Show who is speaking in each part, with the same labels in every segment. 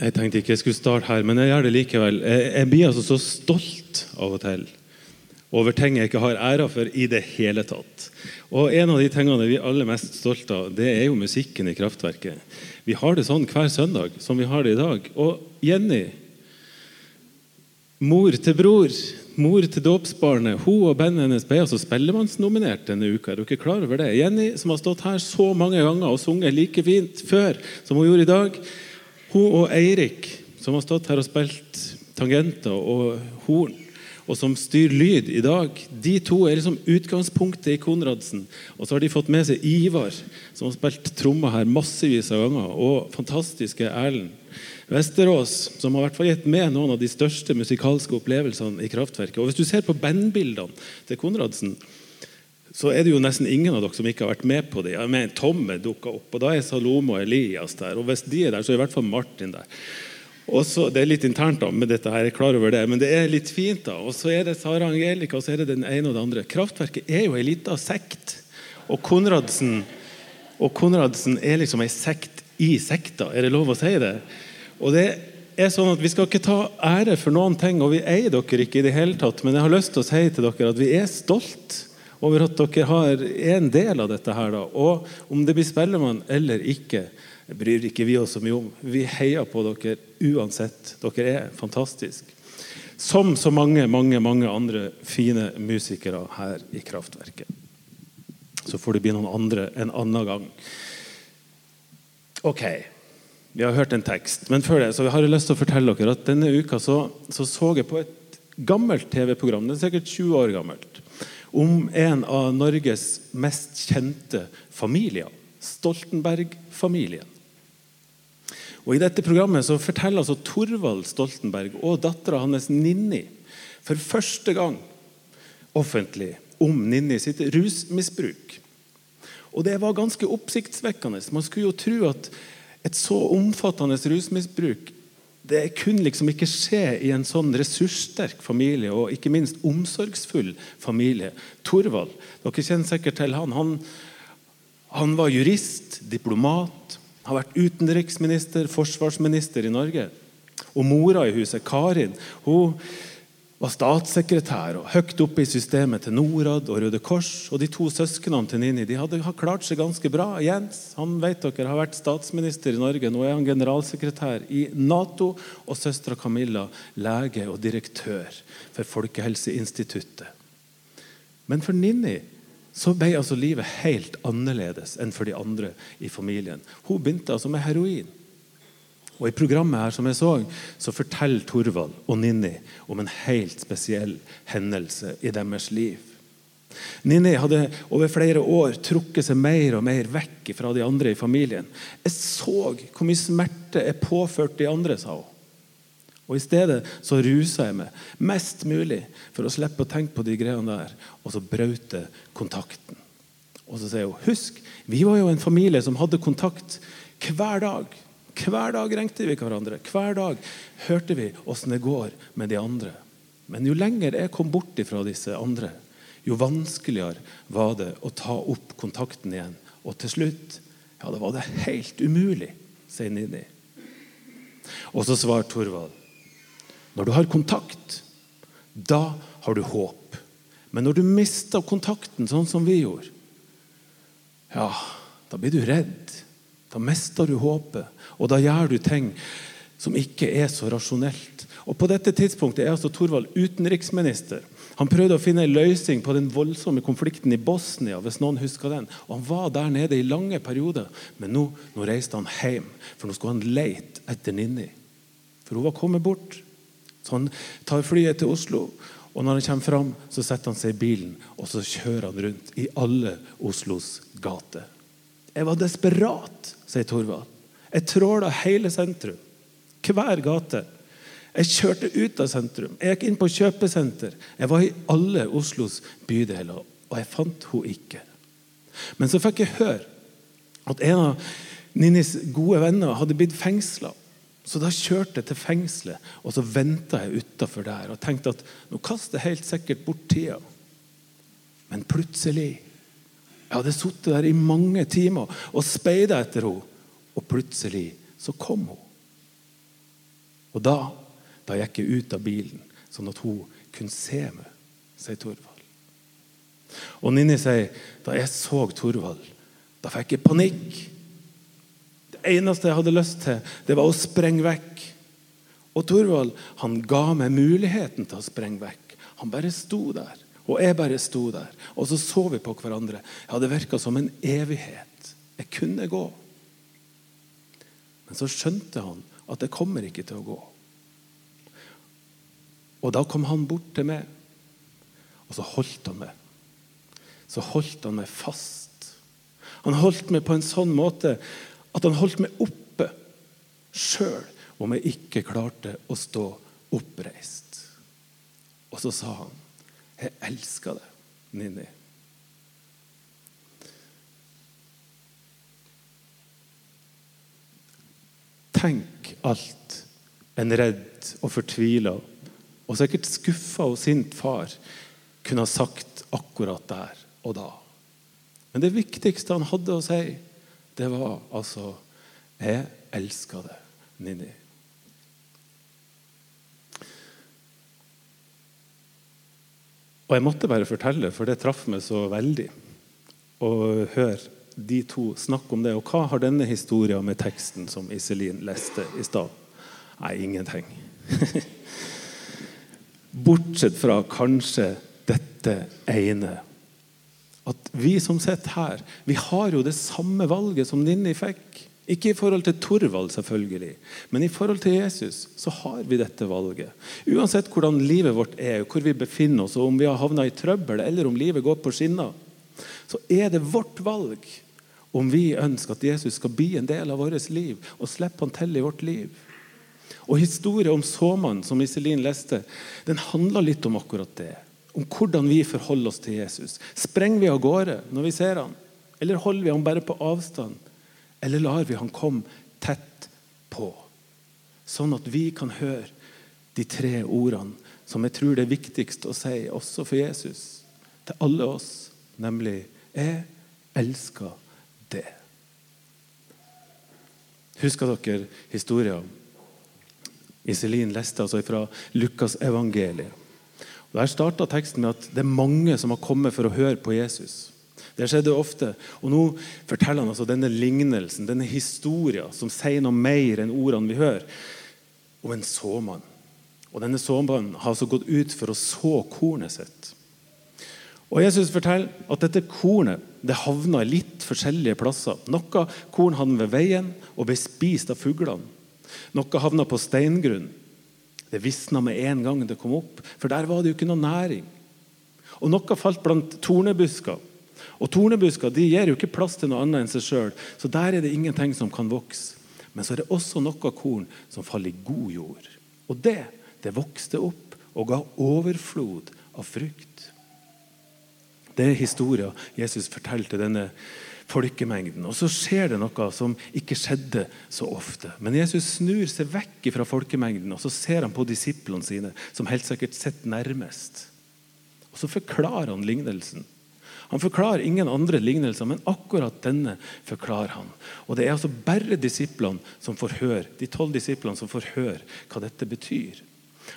Speaker 1: Jeg tenkte ikke jeg skulle starte her, men jeg gjør det likevel. Jeg, blir altså så stolt av og til over ting jeg ikke har æra for i det hele tatt. Og En av de tingene vi er aller mest stolte av, det er jo musikken i Kraftverket. Vi har det sånn hver søndag som vi har det i dag. Og Jenny, mor til bror, mor til dåpsbarnet, hun og bandet hennes ble altså spellemannsnominert denne uka. Er dere klar over det? Jenny, som har stått her så mange ganger og sunget like fint før som hun gjorde i dag. Hun og Eirik, som har stått her og spilt tangenter og horn og som styrer lyd i dag, de to er liksom utgangspunktet i Konradsen. Og så har de fått med seg Ivar, som har spilt trommer her massevis av ganger. Og fantastiske Erlend Vesterås, som har hvert fall gitt med noen av de største musikalske opplevelsene i Kraftverket. Og Hvis du ser på bandbildene til Konradsen, så er det jo nesten ingen av dere som ikke har vært med på det. Jeg mener, Tomme dukka opp, og da er Salome og Elias der. Og hvis de er der, så er i hvert fall Martin der. Og så, Det er litt internt, da, med dette her, jeg er klar over det, men det er litt fint. da. Og Så er det Sara Angelica og så er det den ene og det andre. Kraftverket er jo ei lita sekt. Og Konradsen, og Konradsen er liksom ei sekt i sekta. Er det lov å si det? Og det er sånn at Vi skal ikke ta ære for noen ting, og vi eier dere ikke i det hele tatt. Men jeg har lyst til å si til dere at vi er stolt over at dere har en del av dette her. da. Og om det blir Spellemann eller ikke, bryr ikke vi oss så mye om. Vi heier på dere uansett. Dere er fantastiske. Som så mange mange, mange andre fine musikere her i Kraftverket. Så får det bli noen andre en annen gang. Ok, vi har hørt en tekst. Men før det så har jeg lyst til å fortelle dere at denne uka så så, så jeg på et gammelt TV-program. Det er sikkert 20 år gammelt. Om en av Norges mest kjente familier. Stoltenberg-familien. Og I dette programmet så forteller altså Torvald Stoltenberg og dattera hans Ninni for første gang offentlig om Ninni sitt rusmisbruk. Og Det var ganske oppsiktsvekkende. Man skulle jo tro at et så omfattende rusmisbruk det kunne liksom ikke skje i en sånn ressurssterk familie og ikke minst omsorgsfull familie. Torvald, dere kjenner sikkert til han. Han, han var jurist, diplomat, har vært utenriksminister, forsvarsminister i Norge. Og mora i huset, Karin, hun var statssekretær og høyt oppe i systemet til Norad og Røde Kors. Og de to søsknene til Nini de hadde klart seg ganske bra. Jens han vet dere, har vært statsminister i Norge. Nå er han generalsekretær i Nato. Og søstera Camilla lege og direktør for Folkehelseinstituttet. Men for Nini så ble altså livet helt annerledes enn for de andre i familien. Hun begynte altså med heroin. Og I programmet her som jeg så, så forteller Torvald og Ninni om en helt spesiell hendelse i deres liv. Ninni hadde over flere år trukket seg mer og mer vekk fra de andre i familien. Jeg så hvor mye smerte jeg påførte de andre, sa hun. Og I stedet så rusa jeg meg mest mulig for å slippe å tenke på de greiene der. Og så brøt jeg kontakten. Og så sier hun husk, vi var jo en familie som hadde kontakt hver dag. Hver dag ringte vi hverandre. Hver dag hørte vi åssen det går med de andre. Men jo lenger jeg kom bort fra disse andre, jo vanskeligere var det å ta opp kontakten igjen. Og til slutt ja, da var det helt umulig, sier Nini. Og så svarer Torvald når du har kontakt, da har du håp. Men når du mister kontakten, sånn som vi gjorde, ja, da blir du redd. Da mister du håpet, og da gjør du ting som ikke er så rasjonelt. Og På dette tidspunktet er altså Thorvald utenriksminister. Han prøvde å finne en løsning på den voldsomme konflikten i Bosnia. hvis noen husker den. Og Han var der nede i lange perioder, men nå, nå reiste han hjem. For nå skulle han lete etter Ninni. For hun var kommet bort. Så han tar flyet til Oslo, og når han kommer fram, så setter han seg i bilen og så kjører han rundt i alle Oslos gater. Jeg var desperat, sier Torvald. Jeg tråla hele sentrum. Hver gate. Jeg kjørte ut av sentrum. Jeg gikk inn på kjøpesenter. Jeg var i alle Oslos bydeler, og jeg fant henne ikke. Men så fikk jeg høre at en av Ninnis gode venner hadde blitt fengsla. Så da kjørte jeg til fengselet og så venta jeg utafor der og tenkte at nå kaster jeg helt sikkert bort tida. Men plutselig Jeg hadde sittet der i mange timer og speida etter henne. Og plutselig så kom hun. Og da, da gikk jeg ut av bilen, sånn at hun kunne se meg, sier Torvald. Og Ninni sier da jeg så Torvald, da fikk jeg panikk. Det eneste jeg hadde lyst til, det var å sprenge vekk. Og Torvald han ga meg muligheten til å sprenge vekk. Han bare sto der. Og jeg bare sto der. Og så så vi på hverandre. Ja, Det virka som en evighet. Jeg kunne gå. Men så skjønte han at det kommer ikke til å gå. Og da kom han bort til meg, og så holdt han meg. Så holdt han meg fast. Han holdt meg på en sånn måte at han holdt meg oppe sjøl om jeg ikke klarte å stå oppreist. Og så sa han, 'Jeg elsker deg, Ninni'. Tenk alt en redd og fortvila og sikkert skuffa og sint far kunne ha sagt akkurat der og da. Men det viktigste han hadde å si, det var altså 'Jeg elsker deg, Ninni'. Og jeg måtte bare fortelle, for det traff meg så veldig å høre de to snakke om det. Og hva har denne historien med teksten som Iselin leste i stad? Nei, ingenting. Bortsett fra kanskje dette ene. At vi som sitter her, vi har jo det samme valget som Ninni fikk. Ikke i forhold til Torvald, selvfølgelig, men i forhold til Jesus så har vi dette valget. Uansett hvordan livet vårt er, hvor vi befinner oss, og om vi har havna i trøbbel eller om livet går på skinner, så er det vårt valg om vi ønsker at Jesus skal bli en del av vårt liv og slippe han til i vårt liv. Og Historien om såmannen som Iselin leste, den handler litt om akkurat det. Om hvordan vi forholder oss til Jesus. Sprenger vi av gårde når vi ser han? Eller holder vi ham bare på avstand? Eller lar vi han komme tett på? Sånn at vi kan høre de tre ordene som jeg tror det er viktigst å si også for Jesus, til alle oss, nemlig 'Jeg elsker det'. Husker dere historien? Iselin leste altså fra Lukas evangeliet. Der starta teksten med at det er mange som har kommet for å høre på Jesus. Det skjedde ofte. Og nå forteller han altså denne lignelsen, denne historien, som sier noe mer enn ordene vi hører, om en såmann. Og denne såmannen har altså gått ut for å så kornet sitt. Og Jesus forteller at dette kornet det havna i litt forskjellige plasser. Noe korn havna ved veien og ble spist av fuglene. Noe havna på steingrunn. Det visna med en gang det kom opp, for der var det jo ikke noe næring. Og Noe falt blant tornebusker. Og Tornebusker de gir jo ikke plass til noe annet enn seg sjøl, så der er det ingenting som kan vokse. Men så er det også noe korn som faller i god jord. Og det, det vokste opp og ga overflod av frukt. Det er historien Jesus forteller til denne folkemengden. Og så skjer det noe som ikke skjedde så ofte. Men Jesus snur seg vekk fra folkemengden og så ser han på disiplene sine, som helt sikkert sitter nærmest. Og Så forklarer han lignelsen. Han forklarer ingen andre lignelser, men akkurat denne forklarer han. Og Det er altså bare disiplene som får høre, de tolv disiplene som får høre hva dette betyr.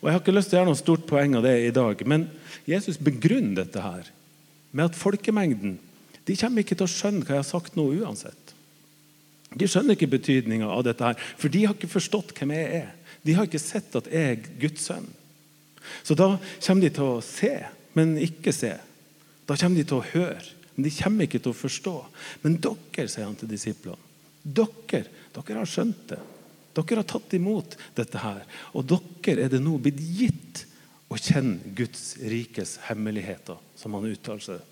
Speaker 1: Og Jeg har ikke lyst til å gjøre noe stort poeng av det i dag, men Jesus begrunner dette her med at folkemengden de kommer ikke til å skjønne hva jeg har sagt nå uansett. De skjønner ikke betydninga av dette, her, for de har ikke forstått hvem jeg er. De har ikke sett at jeg er Guds sønn. Så da kommer de til å se, men ikke se. Da kommer de til å høre, men de kommer ikke til å forstå. Men dere, sier han til disiplene, dere, dere har skjønt det. Dere har tatt imot dette her. Og dere er det nå blitt gitt å kjenne Guds rikes hemmeligheter, som han uttaler seg.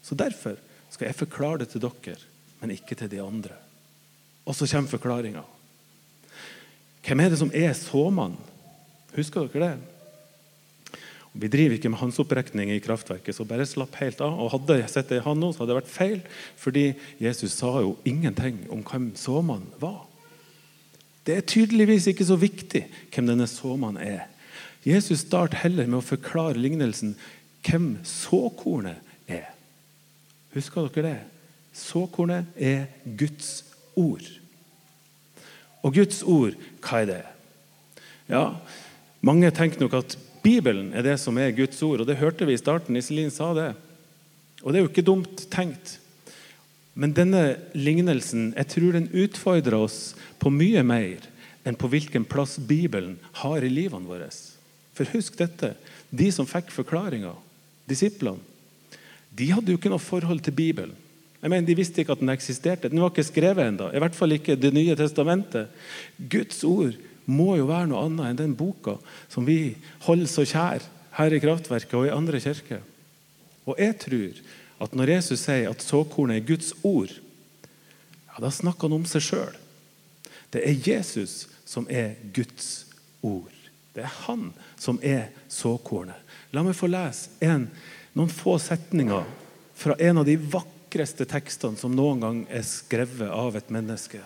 Speaker 1: Så derfor skal jeg forklare det til dere, men ikke til de andre. Og så kommer forklaringa. Hvem er det som er såmannen? Husker dere det? Vi driver ikke med hans opprekning i kraftverket, så bare slapp helt av. Og Hadde jeg sett det i han nå, så hadde det vært feil, fordi Jesus sa jo ingenting om hvem såmannen var. Det er tydeligvis ikke så viktig hvem denne såmannen er. Jesus starter heller med å forklare lignelsen hvem såkornet er. Husker dere det? Såkornet er Guds ord. Og Guds ord, hva er det? Ja, mange tenker nok at Bibelen er det som er Guds ord, og det hørte vi i starten. Iselin sa det. Og det er jo ikke dumt tenkt. Men denne lignelsen jeg tror den utfordrer oss på mye mer enn på hvilken plass Bibelen har i livene våre. For husk dette. De som fikk forklaringa, disiplene, de hadde jo ikke noe forhold til Bibelen. Jeg mener, De visste ikke at den eksisterte. Den var ikke skrevet ennå. I hvert fall ikke Det nye testamentet. Guds ord må jo være noe annet enn den boka som vi holder så kjær her i Kraftverket og i andre kirker. Og jeg tror at når Jesus sier at såkornet er Guds ord, ja, da snakker han om seg sjøl. Det er Jesus som er Guds ord. Det er han som er såkornet. La meg få lese en, noen få setninger fra en av de vakreste tekstene som noen gang er skrevet av et menneske.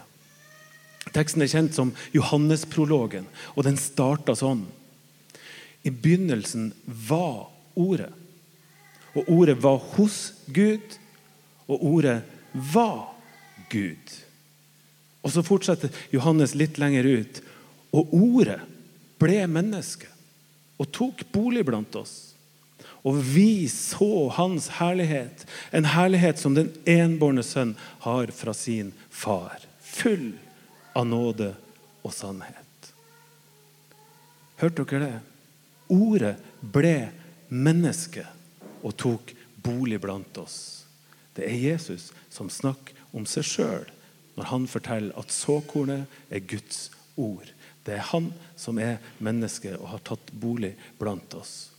Speaker 1: Teksten er kjent som Johannesprologen, og den starta sånn. I begynnelsen var Ordet. Og ordet var hos Gud, og ordet var Gud. Og så fortsetter Johannes litt lenger ut. Og ordet ble menneske og tok bolig blant oss. Og vi så hans herlighet, en herlighet som den enbårne sønn har fra sin far. Full av nåde og sannhet. Hørte dere det? Ordet ble menneske og tok bolig blant oss. Det er Jesus som snakker om seg sjøl når han forteller at såkornet er Guds ord. Det er han som er menneske og har tatt bolig blant oss.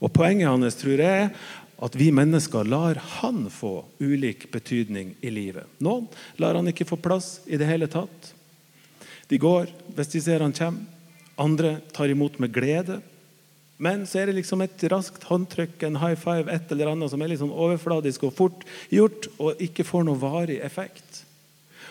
Speaker 1: Og Poenget hans tror jeg er at vi mennesker lar han få ulik betydning i livet. Noen lar han ikke få plass i det hele tatt. De går hvis de ser han kommer. Andre tar imot med glede. Men så er det liksom et raskt håndtrykk, en high five, et eller annet som er sånn overfladisk og fort gjort, og ikke får noe varig effekt.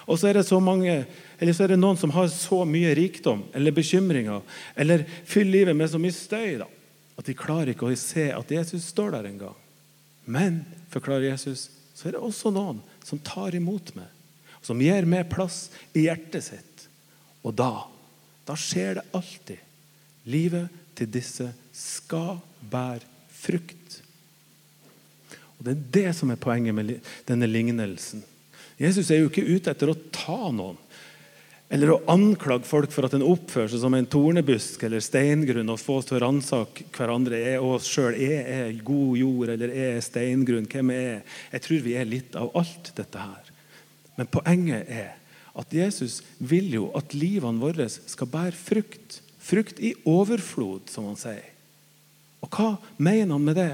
Speaker 1: Og så er det så mange, eller så er det noen som har så mye rikdom eller bekymringer, eller fyller livet med så mye støy da, at de klarer ikke å se at Jesus står der engang. Men, forklarer Jesus, så er det også noen som tar imot meg, som gir meg plass i hjertet sitt. Og da, da skjer det alltid. Livet til disse skal bære frukt. Og Det er det som er poenget med denne lignelsen. Jesus er jo ikke ute etter å ta noen eller å anklage folk for at en oppfører seg som en tornebusk eller steingrunn og få oss til å ransake hverandre er oss sjøl. Er jeg god jord, eller er jeg steingrunn? Hvem er? Jeg tror vi er litt av alt dette her. Men poenget er at Jesus vil jo at livene våre skal bære frukt. Frukt i overflod, som han sier. Og hva mener han med det?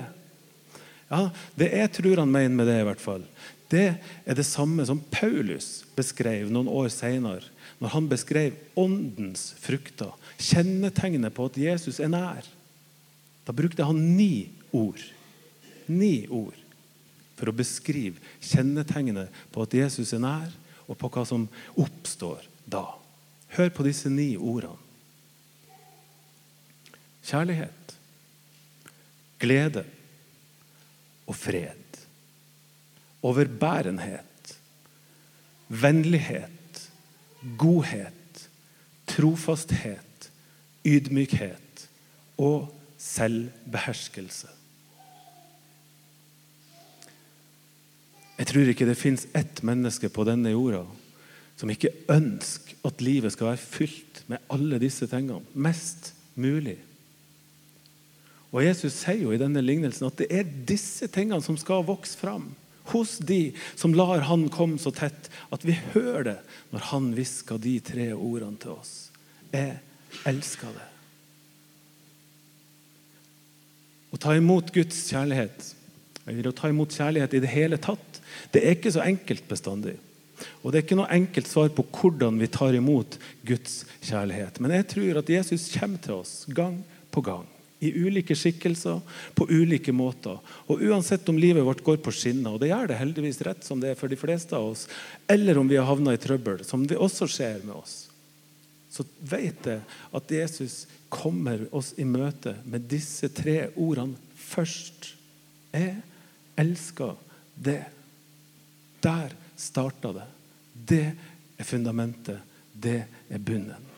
Speaker 1: Ja, Det jeg tror han mener med det, i hvert fall, det er det samme som Paulus beskrev noen år senere, når han beskrev åndens frukter, kjennetegnet på at Jesus er nær. Da brukte han ni ord. Ni ord for å beskrive kjennetegnet på at Jesus er nær, og på hva som oppstår da. Hør på disse ni ordene. Kjærlighet glede og fred. Overbærenhet, vennlighet, godhet, trofasthet, ydmykhet og selvbeherskelse. Jeg tror ikke det fins ett menneske på denne jorda som ikke ønsker at livet skal være fylt med alle disse tingene. Mest mulig. Og Jesus sier jo i denne lignelsen at det er disse tingene som skal vokse fram hos de som lar Han komme så tett at vi hører det når Han hvisker de tre ordene til oss. Jeg elsker det. Å ta imot Guds kjærlighet, eller å ta imot kjærlighet i det hele tatt, det er ikke så enkelt bestandig. Og Det er ikke noe enkelt svar på hvordan vi tar imot Guds kjærlighet. Men jeg tror at Jesus kommer til oss gang på gang i ulike skikkelser, på ulike måter. Og Uansett om livet vårt går på skinner, og det gjør det heldigvis rett som det er for de fleste av oss, eller om vi har havna i trøbbel, som det også skjer med oss, så vet jeg at Jesus kommer oss i møte med disse tre ordene først. Jeg elsker det. Der starta det. Det er fundamentet. Det er bunnen.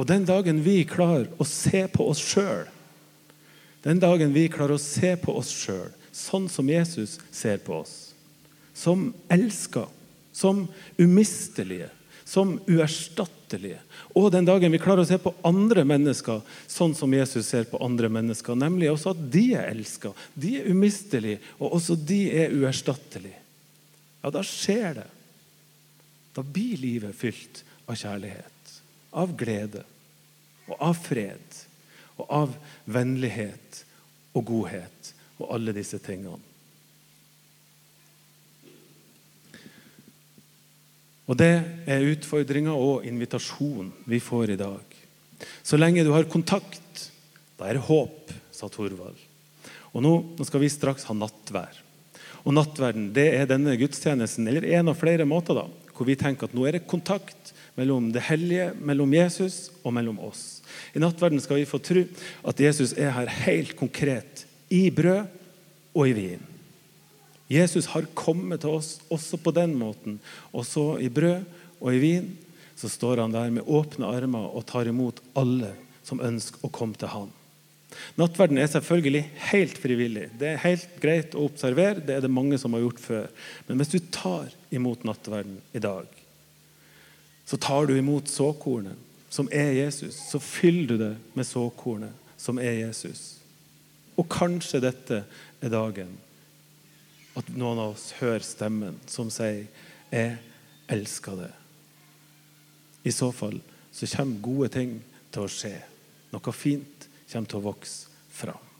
Speaker 1: Og den dagen vi klarer å se på oss sjøl, den dagen vi klarer å se på oss sjøl sånn som Jesus ser på oss, som elska, som umistelige, som uerstattelige, og den dagen vi klarer å se på andre mennesker sånn som Jesus ser på andre mennesker, nemlig også at de er elska, de er umistelige, og også de er uerstattelige, ja, da skjer det. Da blir livet fylt av kjærlighet, av glede og av fred og av vennlighet og godhet og alle disse tingene. Og Det er utfordringa og invitasjonen vi får i dag. Så lenge du har kontakt, da er det håp, sa Thorvald. Og nå, nå skal vi straks ha nattvær. Og Nattverden det er denne gudstjenesten, eller en av flere måter, da, hvor vi tenker at nå er det kontakt mellom det hellige, mellom Jesus og mellom oss. I nattverden skal vi få tro at Jesus er her helt konkret i brød og i vin. Jesus har kommet til oss også på den måten. Også i brød og i vin så står han der med åpne armer og tar imot alle som ønsker å komme til han. Nattverden er selvfølgelig helt frivillig. Det er helt greit å observere. Det er det mange som har gjort før. Men hvis du tar imot nattverden i dag, så tar du imot såkornet, som er Jesus. Så fyller du det med såkornet, som er Jesus. Og kanskje dette er dagen at noen av oss hører stemmen som sier 'Jeg elsker det'. I så fall så kommer gode ting til å skje. Noe fint kommer til å vokse fram.